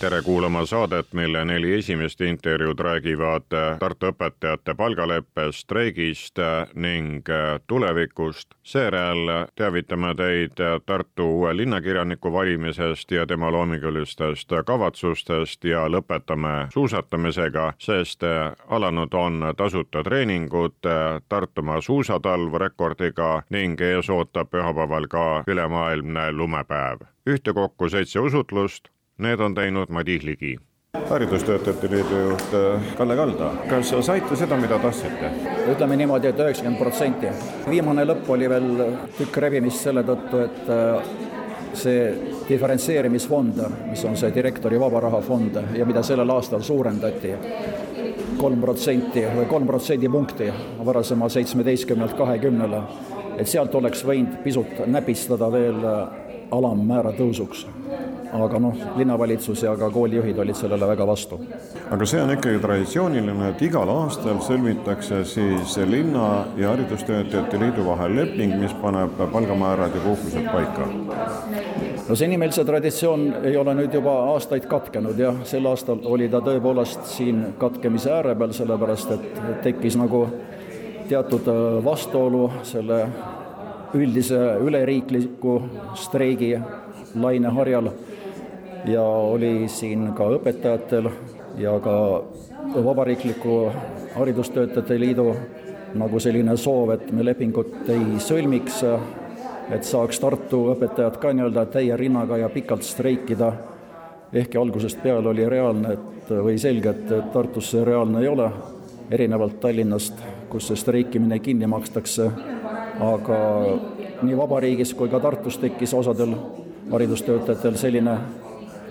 tere kuulama saadet, mille neli esimest intervjuud räägivad Tartu õpetajate palgaleppest, streigist ning tulevikust. seejärel teavitame teid Tartu uue linnakirjaniku valimisest ja tema loomingulistest kavatsustest ja lõpetame suusatamisega, sest alanud on tasuta treeningud Tartumaa suusatalv rekordiga ning ees ootab pühapäeval ka ülemaailmne lumepäev. ühtekokku seitse usutlust Need on teinud Madis Ligi. haridustöötajate liidu juht äh, Kalle Kalda, kas saite seda, mida tahtsite? ütleme niimoodi et, et üheksakümmend protsenti. viimane lõpp oli veel tükk rebimist selle tõttu, et äh, see diferentseerimisfond, mis on see direktori vaba raha fond ja mida sellel aastal suurendati, kolm protsenti või kolm protsendipunkti varasema seitsmeteistkümnelt kahekümnele, et sealt oleks võinud pisut näpistada veel äh, alammäära tõusuks aga noh, linnavalitsus ja ka koolijuhid olid sellele väga vastu. aga see on ikkagi traditsiooniline, et igal aastal sõlmitakse siis linna ja Haridustöötajate Liidu vahel leping, mis paneb palgamäärad ja puhkused paika? no senimeil see traditsioon ei ole nüüd juba aastaid katkenud jah, sel aastal oli ta tõepoolest siin katkemise ääre peal, sellepärast et tekkis nagu teatud äh, vastuolu selle üldise üleriikliku streigi laineharjal ja oli siin ka õpetajatel ja ka Vabariikliku Haridustöötajate Liidu nagu selline soov, et me lepingut ei sõlmiks, et saaks Tartu õpetajad ka nii-öelda täie rinnaga ja pikalt streikida, ehkki algusest peale oli reaalne, et või selge, et Tartus see reaalne ei ole, erinevalt Tallinnast, kus see streikimine kinni makstakse, aga nii vabariigis kui ka Tartus tekkis osadel haridustöötajatel selline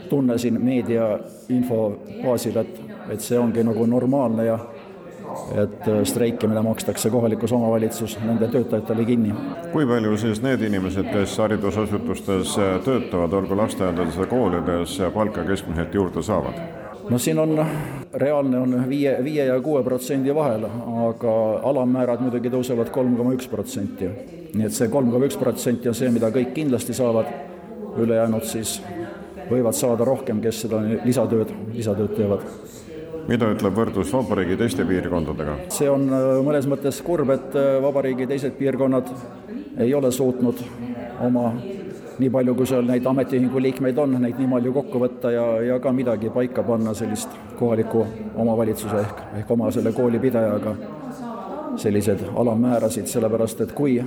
tunne siin meedia info baasil, et, et see ongi nagu normaalne ja et äh, streikimine makstakse kohalikus omavalitsus nende töötajatele kinni. kui palju siis need inimesed, kes haridusasutustes äh, töötavad, olgu lasteaedades või koolides, palka keskmiselt juurde saavad? no siin on, reaalne on viie, viie ja kuue protsendi vahel, aga alammäärad muidugi tõusevad kolm koma üks protsenti. nii et see kolm koma üks protsenti on see, mida kõik kindlasti saavad, ülejäänud siis võivad saada rohkem, kes seda lisatööd, lisatööd teevad. mida ütleb võrdlus vabariigi teiste piirkondadega? see on äh, mõnes mõttes kurb, et äh, vabariigi teised piirkonnad ei ole suutnud oma nii palju, kui seal neid ametiühingu liikmeid on, neid nii palju kokku võtta ja, ja ka midagi paika panna, sellist kohaliku omavalitsuse ehk, ehk oma selle koolipidajaga selliseid alammäärasid, sellepärast et kui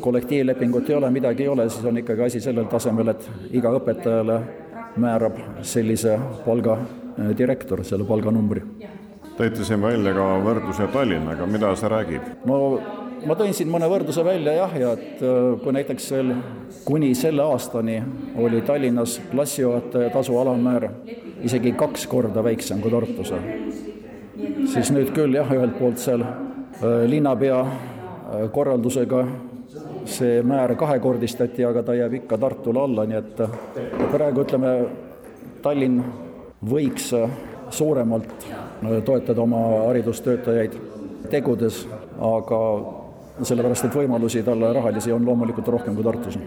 kollektiivlepingut ei ole, midagi ei ole, siis on ikkagi asi sellel tasemel, et iga õpetajale määrab sellise palga äh, direktor, selle palganumbri. tõite siin välja ka võrdluse Tallinnaga, mida see räägib? no ma tõin siin mõne võrdluse välja jah, ja et äh, kui näiteks veel kuni selle aastani oli Tallinnas klassijuhataja tasu alammäär isegi kaks korda väiksem kui Tartus, siis nüüd küll jah, ühelt poolt seal linnapea korraldusega see määr kahekordistati, aga ta jääb ikka Tartule alla, nii et praegu ütleme, Tallinn võiks suuremalt toetada oma haridustöötajaid tegudes, aga sellepärast, et võimalusi talle rahalisi on loomulikult rohkem kui Tartus.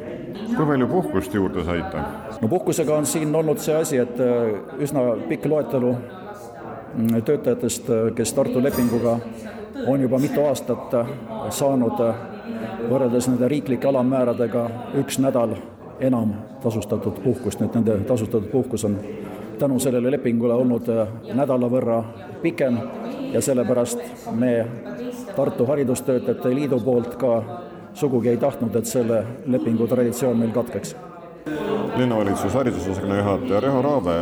kui palju puhkust juurde saite? no puhkusega on siin olnud see asi, et üsna pikk loetelu töötajatest, kes Tartu lepinguga on juba mitu aastat saanud võrreldes nende riiklike alammääradega üks nädal enam tasustatud puhkust, nii et nende tasustatud puhkus on tänu sellele lepingule olnud äh, nädala võrra pikem ja sellepärast me Tartu Haridustöötajate Liidu poolt ka sugugi ei tahtnud, et selle lepingu traditsioon meil katkeks. linnavalitsuse haridusosakonna juhataja Reho Raave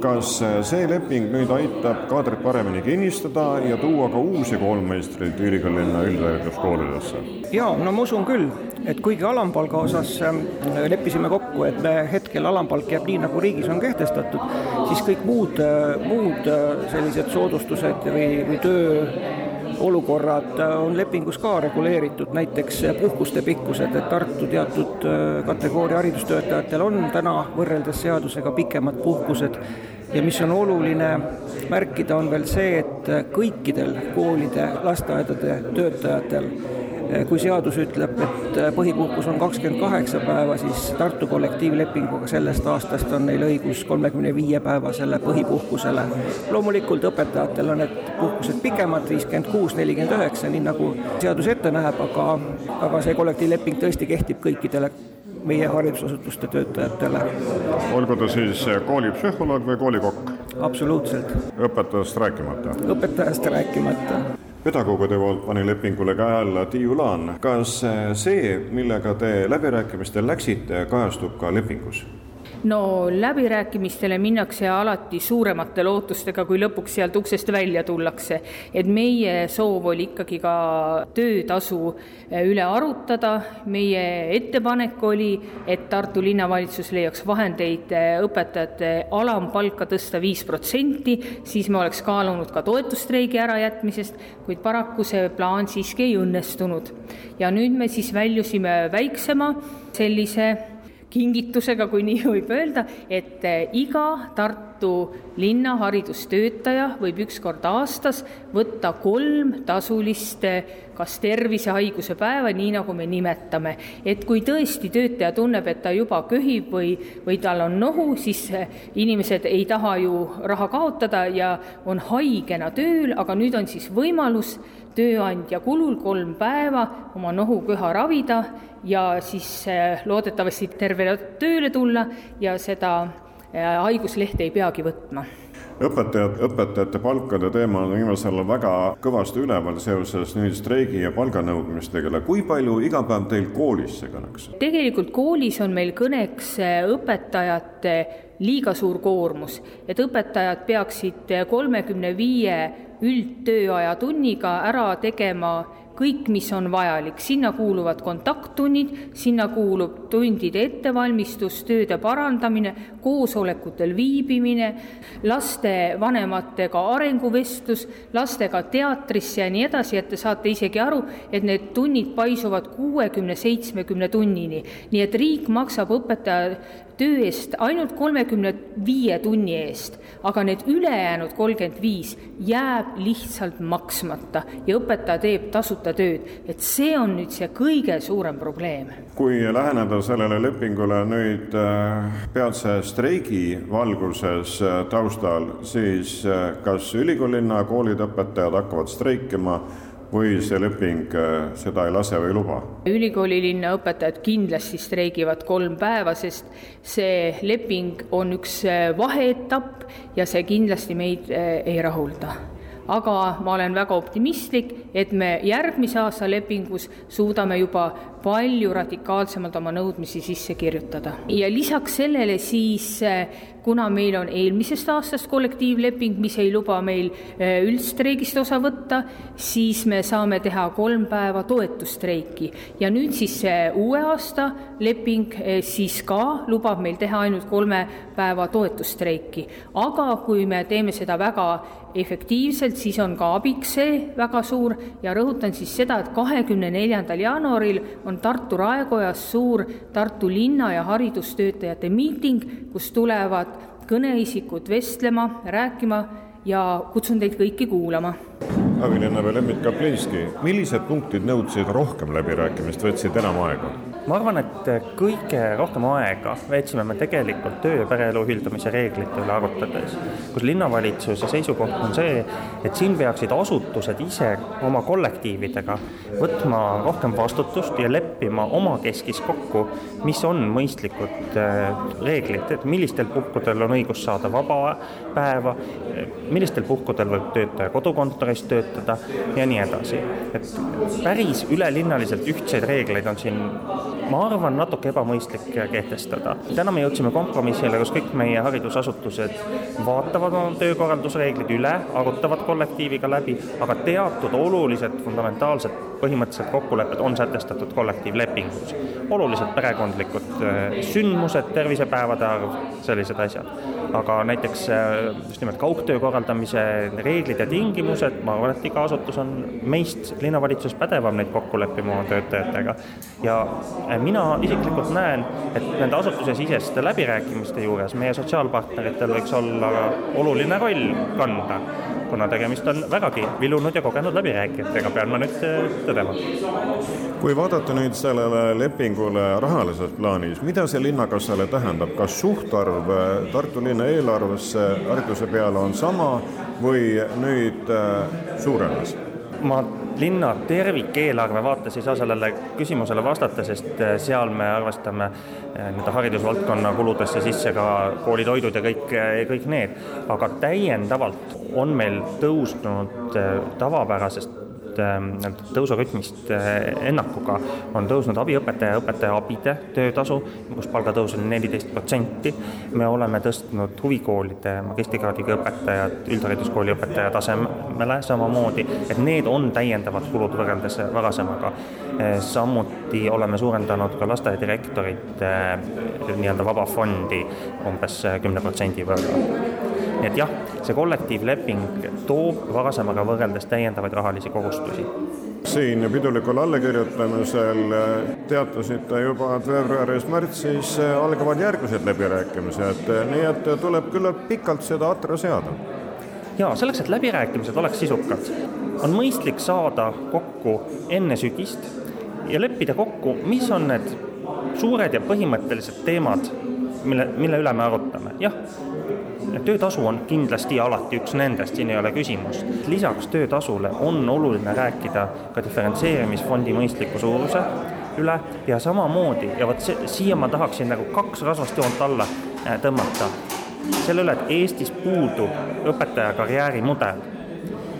kas see leping nüüd aitab kaadrit paremini kinnistada ja tuua ka uusi koolmeistreid ülikoolilinna üldhariduskoolidesse? jaa, no ma usun küll, et kuigi alampalga osas ähm, leppisime kokku, et hetkel alampalk jääb nii, nagu riigis on kehtestatud, siis kõik muud, äh, muud äh, sellised soodustused või, või töö olukorrad on lepingus ka reguleeritud, näiteks puhkuste pikkused, et Tartu teatud kategooria haridustöötajatel on täna võrreldes seadusega pikemad puhkused. Ja mis on oluline märkida, on veel see, et kõikidel koolide, lasteaedade töötajatel kui seadus ütleb, et põhipuhkus on kakskümmend kaheksa päeva, siis Tartu kollektiivlepinguga sellest aastast on neil õigus kolmekümne viie päevasele põhipuhkusele. loomulikult õpetajatel on need puhkused pikemad, viiskümmend kuus, nelikümmend üheksa, nii nagu seadus ette näeb, aga, aga see kollektiivleping tõesti kehtib kõikidele meie haridusasutuste töötajatele. olgu ta siis koolipsühholoog või koolikokk? absoluutselt. õpetajast rääkimata? õpetajast rääkimata pedagoogide poolt pani lepingule käe alla Tiiu Laan. kas see, millega te läbirääkimistel läksite, kajastub ka lepingus? No läbirääkimistele minnakse alati suuremate lootustega, kui lõpuks sealt uksest välja tullakse. et meie soov oli ikkagi ka töötasu eh, üle arutada, meie ettepanek oli, et Tartu linnavalitsus leiaks vahendeid eh, õpetajate alampalka tõsta viis protsenti, siis me oleks kaalunud ka toetusstreigi ärajätmisest, kuid paraku see plaan siiski ei õnnestunud. ja nüüd me siis väljusime väiksema sellise kingitusega, kui nii võib öelda, et eh, iga Tartu linna haridustöötaja võib üks kord aastas võtta kolm tasulist eh, kas tervisehaiguse päeva, nii nagu me nimetame. et kui tõesti töötaja tunneb, et ta juba köhib või, või tal on nohu, siis eh, inimesed ei taha ju raha kaotada ja on haigena tööl, aga nüüd on siis võimalus tööandja kulul kolm päeva oma nohuköha ravida ja siis eh, loodetavasti tervena tööle tulla ja seda eh, haiguslehte ei peagi võtma õpetajad, õpetajate palkade teema on viimasel ajal väga kõvasti üleval seoses nüüd streigi ja palganõudmistega. kui palju iga päev teil koolis see kõneks? tegelikult koolis on meil kõneks eh, õpetajate liiga suur koormus, et õpetajad peaksid kolmekümne viie üldtööaja tunniga ära tegema kõik, mis on vajalik, sinna kuuluvad kontakttunnid, sinna kuulub tundide ettevalmistus, tööde parandamine, koosolekutel viibimine, lastevanematega arenguvestlus, lastega teatrisse ja nii edasi, et te saate isegi aru, et need tunnid paisuvad kuuekümne, seitsmekümne tunnini. nii et riik maksab õpetaja töö eest ainult kolmekümne viie tunni eest, aga need ülejäänud kolmkümmend viis jääb lihtsalt maksmata ja õpetaja teeb tasuta tööd, et see on nüüd see kõige suurem probleem. kui läheneda sellele lepingule nüüd äh, peatse streigi valguses äh, taustal, siis äh, kas ülikoolina koolide õpetajad hakkavad streikima või see leping seda ei lase või ei luba? ülikoolilinna õpetajad kindlasti streigivad kolm päeva, sest see leping on üks vaheetapp ja see kindlasti meid ei rahulda aga ma olen väga optimistlik, et me järgmise aasta lepingus suudame juba palju radikaalsemalt oma nõudmisi sisse kirjutada. ja lisaks sellele siis, eh, kuna meil on eelmisest aastast kollektiivleping, mis ei luba meil eh, üldstreigist osa võtta, siis me saame teha kolm päeva toetusstreiki ja nüüd siis see uue aasta leping eh, siis ka lubab meil teha ainult kolme päeva toetusstreiki. aga kui me teeme seda väga efektiivselt, siis on ka abiks see väga suur ja rõhutan siis seda, et kahekümne neljandal jaanuaril on Tartu Raekojas suur Tartu linna ja haridustöötajate miiting, kus tulevad kõneisikud vestlema, rääkima ja kutsun teid kõiki kuulama. abilinnapea Lembit Kaplinski, millised punktid nõudsid rohkem läbirääkimist, võtsid enam aega? Ma arvan, et kõige rohkem aega veetsime me tegelikult töö ja pereelu ühildamise reeglite üle arutades, kus linnavalitsuse seisukoht on see, et siin peaksid asutused ise oma kollektiividega võtma rohkem vastutust ja leppima omakeskis kokku, mis on mõistlikud äh, reeglid, et millistel puhkudel on õigus saada vaba päeva, millistel puhkudel võib töötaja kodukontoris töötada ja nii edasi. et päris ülelinnaliselt ühtseid reegleid on siin ma arvan, natuke ebamõistlik kehtestada. täna me jõudsime kompromissile, kus kõik meie haridusasutused vaatavad oma töökorraldusreeglid üle, arutavad kollektiiviga läbi, aga teatud olulised fundamentaalsed põhimõttelised kokkulepped on sätestatud kollektiivlepingus. olulised perekondlikud äh, sündmused, tervisepäevade arv, sellised asjad. aga näiteks äh, just nimelt kaugtöö korraldamise reeglid ja tingimused, ma arvan, et iga asutus on meist, linnavalitsus, pädevam neid kokku leppima oma töötajatega. ja äh, mina isiklikult näen, et nende asutusesiseste läbirääkimiste juures meie sotsiaalpartneritel võiks olla oluline roll kanda kuna tegemist on vägagi vilunud ja kogenud läbirääkijatega, pean ma nüüd äh, tõdema. kui vaadata nüüd sellele lepingule rahalises plaanis, mida see linnakassale tähendab, kas suhtarv äh, Tartu linna eelarvesse hariduse peale on sama või nüüd äh, suurenes? ma linna tervikeelarve vaates ei saa sellele küsimusele vastata, sest äh, seal me arvestame äh, nii-öelda haridusvaldkonna kuludesse sisse ka koolitoidud ja kõik, äh, kõik need. aga täiendavalt on meil tõusnud tavapärasest tõusurütmist äh, ennakuga on tõusnud abiõpetaja ja õpetaja abide töötasu, kus palgatõus on neliteist protsenti. me oleme tõstnud huvikoolide magistrikraadiga õpetajad üldhariduskooli õpetaja tasemele samamoodi, et need on täiendavad kulud võrreldes varasemaga. Äh, samuti oleme suurendanud ka lasteaiadirektorite äh, nii-öelda vaba fondi umbes kümne protsendi võrra nii et jah, see kollektiivleping toob varasemaga võrreldes täiendavaid rahalisi kohustusi siin pidulikul allakirjutamisel teatasite juba, et veebruaris-märtsis algavad järgmised läbirääkimised, nii et tuleb küllalt pikalt seda atra seada. jaa, selleks, et läbirääkimised oleks sisukad, on mõistlik saada kokku enne sügist ja leppida kokku, mis on need suured ja põhimõttelised teemad, mille, mille üle me arutame. jah, töötasu on kindlasti alati üks nendest, siin ei ole küsimust. lisaks töötasule on oluline rääkida ka diferentseerimisfondi mõistliku suuruse üle ja samamoodi ja vot see, siia ma tahaksin nagu kaks rasvast joont alla äh, tõmmata. selle üle, et Eestis puudub õpetaja karjäärimudel.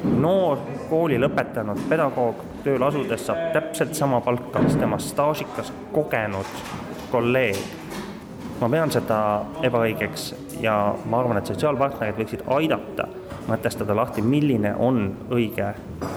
noor kooli lõpetanud pedagoog tööle asudes saab täpselt sama palka, mis tema staažikas kogenud kolleeg ma pean seda ebaõigeks ja ma arvan, et sotsiaalpartnerid võiksid aidata mõtestada lahti, milline on õige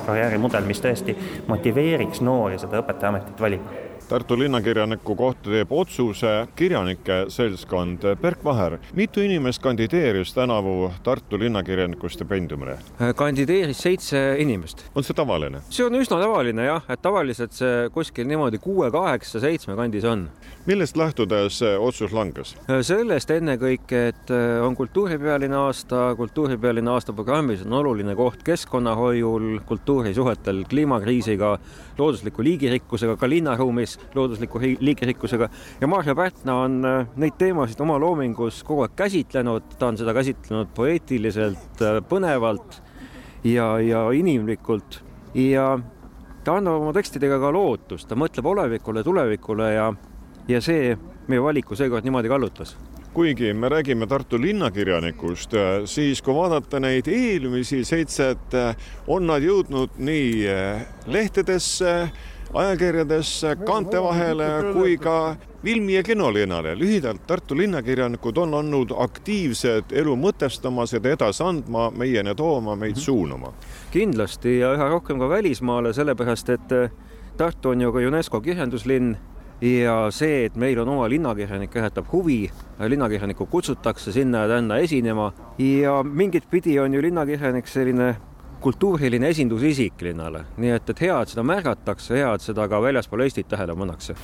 karjäärimudel, mis tõesti motiveeriks noori seda õpetajaametit valima Tartu linnakirjaniku kohta teeb otsuse kirjanike seltskond. Berk Vaher, mitu inimest kandideeris tänavu Tartu linnakirjaniku stipendiumile? kandideeris seitse inimest. on see tavaline? see on üsna tavaline jah, et tavaliselt see kuskil niimoodi kuue, kaheksa, seitsme kandis on. millest lähtudes otsus langes? sellest ennekõike, et on kultuuripealine aasta, kultuuripealine aasta programmis on oluline koht keskkonnahoiul, kultuurisuhetel kliimakriisiga, loodusliku liigirikkusega ka linnaruumis loodusliku liigirikkusega ja Maarja Pärtna on äh, neid teemasid oma loomingus kogu aeg käsitlenud, ta on seda käsitlenud poeetiliselt, äh, põnevalt ja, ja inimlikult. Ja ta annab oma tekstidega ka lootust, ta mõtleb olevikule, tulevikule ja, ja see meie valiku seekord niimoodi kallutas kuigi me räägime Tartu linnakirjanikust, äh, siis kui vaadata neid eelmisi seitset, on nad jõudnud nii lehtedesse, ajakirjadesse, kaante vahele kui ka filmi- ja kinolinnale. lühidalt, Tartu linnakirjanikud on olnud aktiivsed elu mõtestamas ja edasi andma, meieni tooma, meid mhm. suunama. kindlasti ja üha rohkem ka välismaale, sellepärast et Tartu on ju ka UNESCO kirjanduslinn ja see, et meil on oma linnakirjanik, äratab huvi, linnakirjanikku kutsutakse sinna ja tänna esinema ja mingit pidi on ju linnakirjanik selline kultuuriline esindusisik linnale, nii et, et hea, et seda märgatakse, hea, et seda ka väljaspool Eestit tähele pannakse.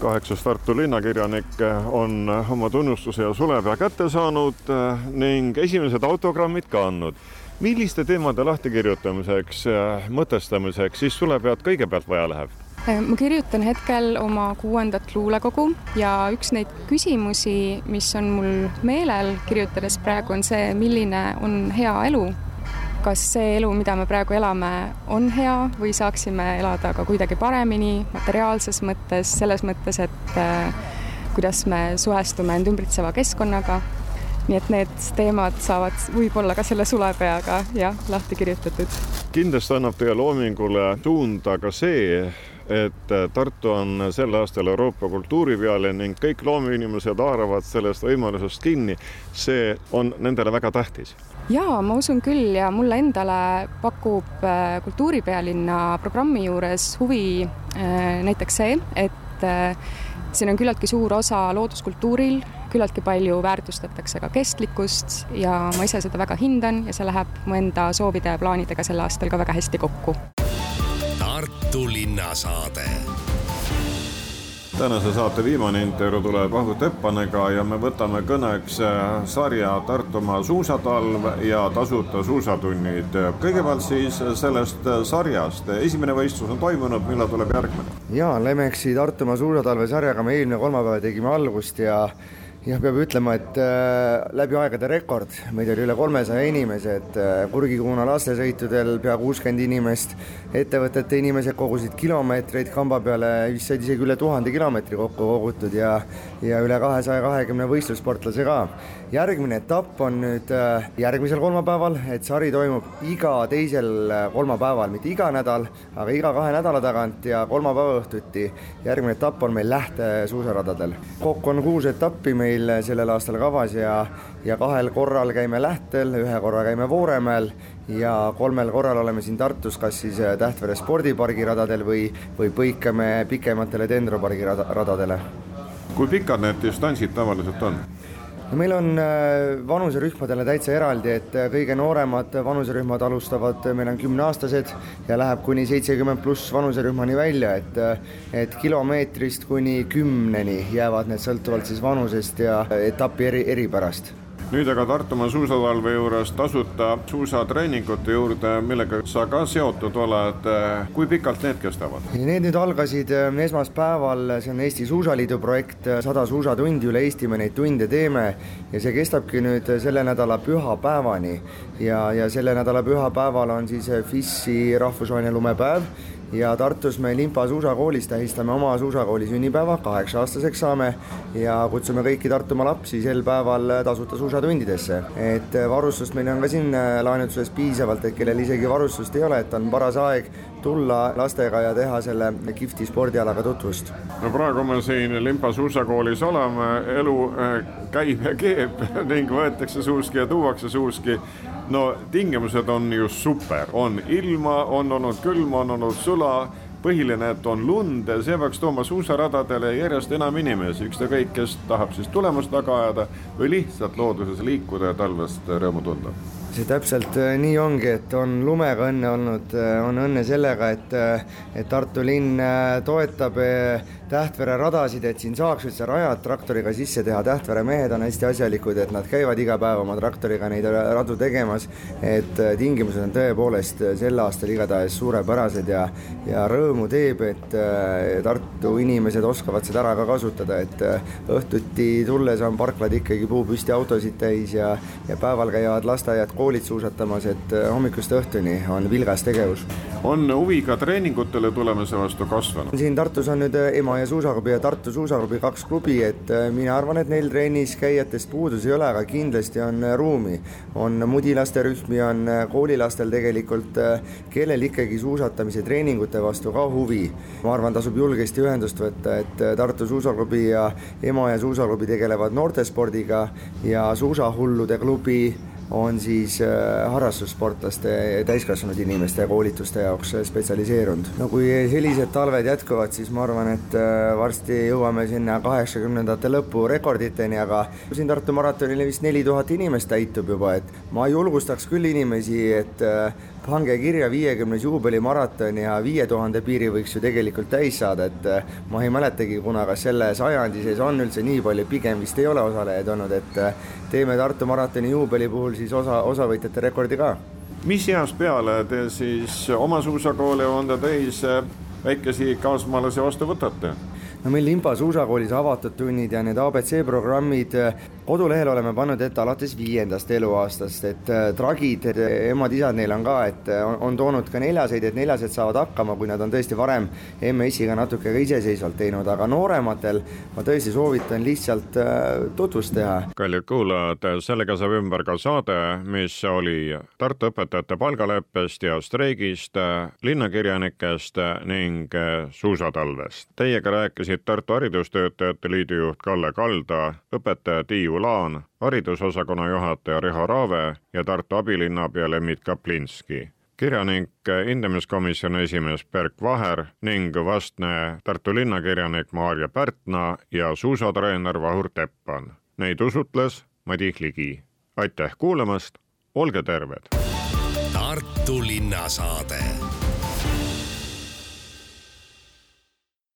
kaheksas Tartu linnakirjanik on oma tunnustuse ja sulepea kätte saanud ning esimesed autogrammid ka andnud. milliste teemade lahtikirjutamiseks, mõtestamiseks siis sulepead kõigepealt vaja läheb? Eh, ma kirjutan hetkel oma kuuendat luulekogu ja üks neid küsimusi, mis on mul meelel kirjutades praegu, on see, milline on hea elu kas see elu, mida me praegu elame, on hea või saaksime elada ka kuidagi paremini materiaalses mõttes, selles mõttes, et äh, kuidas me suhestume end ümbritseva keskkonnaga. nii et need teemad saavad võib-olla ka selle sulepeaga jah, lahti kirjutatud. kindlasti annab teie loomingule suunda ka see, et Tartu on sel aastal Euroopa kultuuripealinn ning kõik loomeinimesed haaravad sellest võimalusest kinni. see on nendele väga tähtis. jaa, ma usun küll ja mulle endale pakub äh, kultuuripealinna programmi juures huvi äh, näiteks see, et äh, siin on küllaltki suur osa looduskultuuril, küllaltki palju väärtustatakse ka kestlikkust ja ma ise seda väga hindan ja see läheb mu enda soovide ja plaanidega sel aastal ka väga hästi kokku. Tartu linnasaade tänase saate viimane intervjuu tuleb Ahu Teppanega ja me võtame kõneks äh, sarja Tartumaa suusatalv ja tasuta suusatunnid. kõigepealt siis sellest sarjast, esimene võistlus on toimunud, millal tuleb järgmine? jaa, Lemeksi Tartumaa suusatalve sarjaga me eelmine kolmapäev tegime algust ja jah, peab ütlema, et äh, läbi aegade rekord, meid oli üle kolmesaja inimese, et äh, Kurgikuuna lastesõitudel pea kuuskümmend inimest, ettevõtete inimesed kogusid kilomeetreid kamba peale, vist said isegi üle tuhande kilomeetri kokku kogutud ja ja üle kahesaja kahekümne võistlussportlase ka. Järgmine etapp on nüüd äh, järgmisel kolmapäeval, et sari toimub iga teisel äh, kolmapäeval, mitte iga nädal, aga iga kahe nädala tagant ja kolmapäeva õhtuti. järgmine etapp on meil lähtesuusaradadel. kokku on kuus etappi meil sellel aastal kavas ja, ja kahel korral käime Lähtel, ühe korra käime Vooremäel ja kolmel korral oleme siin Tartus, kas siis äh, Tähtvere spordipargi radadel või, või põikame pikematele Dendropargi rada, radadele. kui pikad need distantsid tavaliselt on? Meil on äh, vanuserühmadele täitsa eraldi, et äh, kõige nooremad vanuserühmad alustavad, meil on kümneaastased ja läheb kuni seitsekümmend pluss vanuserühmani välja, et et kilomeetrist kuni kümneni jäävad need sõltuvalt siis vanusest ja etapi eri, eripärast nüüd aga Tartumaa suusatalve juures tasuta suusatreeningute juurde, millega sa ka seotud oled. kui pikalt need kestavad? Need nüüd algasid äh, esmaspäeval, see on Eesti Suusaliidu projekt, sada suusatundi üle Eesti me neid tunde teeme. Ja see kestabki nüüd selle nädala pühapäevani. Ja, ja selle nädala pühapäeval on siis FIS-i rahvusvaheline lumepäev ja Tartus me Limpa suusakoolis tähistame oma suusakooli sünnipäeva, kaheksa-aastaseks saame ja kutsume kõiki Tartumaa lapsi sel päeval tasuta suusatundidesse. et varustust meil on ka siin laenutuses piisavalt, et kellel isegi varustust ei ole, et on paras aeg tulla lastega ja teha selle kihvti spordialaga tutvust. no praegu me siin Limpa suusakoolis oleme, elu äh, käib ja keeb ning võetakse suuski ja tuuakse suuski no tingimused on ju super, on ilma, on olnud külma, on olnud sula, põhiline, et on lund, see peaks tooma suusaradadele järjest enam inimesi, ükskõik, kes tahab siis tulemust taga ajada või lihtsalt looduses liikuda ja talvest rõõmu tunda. See täpselt äh, nii ongi, et on lumega õnne olnud, äh, on õnne sellega, et, äh, et Tartu linn toetab Tähtvere radasid, et siin saaks üldse rajad traktoriga sisse teha, Tähtvere mehed on hästi asjalikud, et nad käivad iga päev oma traktoriga neid radu tegemas, et tingimused on tõepoolest sel aastal igatahes suurepärased ja ja rõõmu teeb, et Tartu inimesed oskavad seda ära ka kasutada, et õhtuti tulles on parklad ikkagi puupüsti autosid täis ja ja päeval käivad lasteaiad koolid suusatamas, et äh, hommikust õhtuni on vilgas tegevus. on huvi ka treeningutele tulemise vastu kasvanud? siin Tartus on nüüd äh, Emajõe suusaklubi ja Tartu suusaklubi kaks klubi, et äh, mina arvan, et neil trennis käijatest puudus ei ole, aga kindlasti on ruumi. on mudilaste rühmi, on koolilastel tegelikult, kellel ikkagi suusatamise treeningute vastu ka huvi. ma arvan, tasub julgesti ühendust võtta, et Tartu suusaklubi ja Emajõe suusaklubi tegelevad noortespordiga ja suusahullude klubi on siis äh, harrastussportlaste ja täiskasvanud inimeste koolituste jaoks spetsialiseerunud. no kui sellised talved jätkuvad, siis ma arvan, et äh, varsti jõuame sinna kaheksakümnendate lõpu rekorditeni, aga siin Tartu maratonil vist neli tuhat inimest täitub juba, et ma julgustaks küll inimesi, et äh, pange kirja viiekümnes juubelimaraton ja viie tuhande piiri võiks ju tegelikult täis saada, et eh, ma ei mäletagi, kuna kas selle sajandi sees on üldse nii palju, pigem vist ei ole osalejaid olnud, et eh, teeme Tartu maratoni juubeli puhul siis osa, osavõtjate rekordi ka. mis east peale te siis oma suusakooli on ta teise väikesi kaasmaalasi vastu võtate? no meil Limba suusakoolis avatud tunnid ja need abc programmid kodulehel oleme pannud ette alates viiendast eluaastast, et äh, tragid, emad-isad neil on ka, et äh, on, on toonud ka neljaseid, et neljased saavad hakkama, kui nad on tõesti varem MS-iga natuke ka iseseisvalt teinud, aga noorematel ma tõesti soovitan lihtsalt tutvust teha. kallid kuulajad, sellega saab ümber ka saade, mis oli Tartu õpetajate palgaleppest ja streigist, linnakirjanikest ning suusatalvest. Teiega rääkisid Tartu Haridustöötajate Liidu juht Kalle Kalda, õpetaja Tiiu Laan, haridusosakonna juhataja Riho Raave ja Tartu abilinnapea Lembit Kaplinski kirjanik, hindamiskomisjoni esimees Berk Vaher ning vastne Tartu linnakirjanik Maarja Pärtna ja suusatreener Vahur Teppan. Neid usutles Madis Ligi. aitäh kuulamast, olge terved! Tartu linnasaade